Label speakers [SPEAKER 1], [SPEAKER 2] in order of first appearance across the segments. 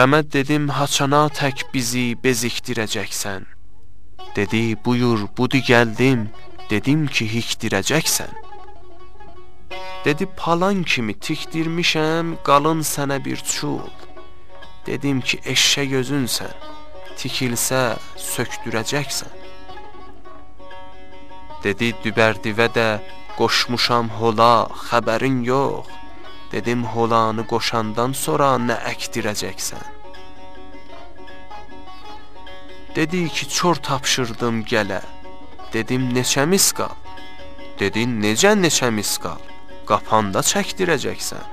[SPEAKER 1] Qəmə dedim, haçana tək bizi bezikdirəcəksən. Dedi, buyur, budu gəldim. Dedim ki, hikdirəcəksən. Dedi, palan kimi tikdirmişəm, qalın sənə bir çul. Dedim ki, eşşə gözünsən, tikilsə sökdürəcəksən. Dedi, dübərdivə də qoşmuşam hola, xəbərin yox. Dedim, holanı qoşandan sonra nə əkdirəcəksən? Dedi ki, çor tapşırdım gələ. Dedim, neçə misqal? Dedi, necə neçə misqal? Qapanda çəkdirəcəksən.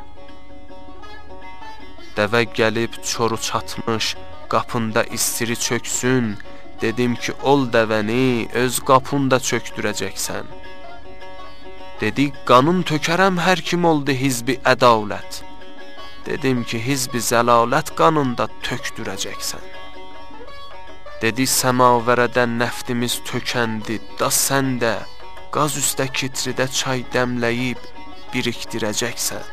[SPEAKER 1] Dəvə gəlib çoru çatmış, qapında istiri çöksün. Dedim ki, ol dəvəni öz qapında çökdürəcəksən. Dedi, qanın tökərəm hər kim oldu hizbi ədalət. Dedim ki, hizbi zəlalət qanında tökdürəcəksən. Dedi, səmavərədən nəftimiz tökəndi, da sən də qaz üstə kitridə çay dəmləyib birikdirəcəksən.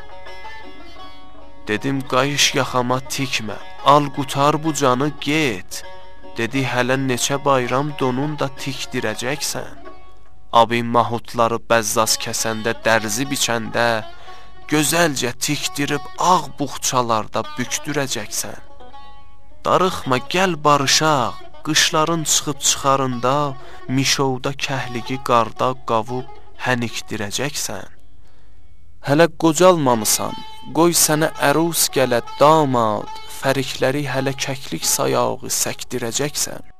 [SPEAKER 1] Dedim, qayış yaxama tikmə, al qutar bu canı get. Dedi, hələ neçə bayram donun da tikdirəcəksən. Abim mahudları bəzzaz kəsəndə, dərzi biçəndə, gözəlcə tikdirib ağ buxçalarda bükdürəcəksən. Darıxma, gəl barışaq, qışların çıxıb çıxarında, mişovda kəhligi qarda qavub hənikdirəcəksən. Hələ qocalmamısan, qoy sənə ərus gələ damad, fərikləri hələ kəklik sayağı səkdirəcəksən.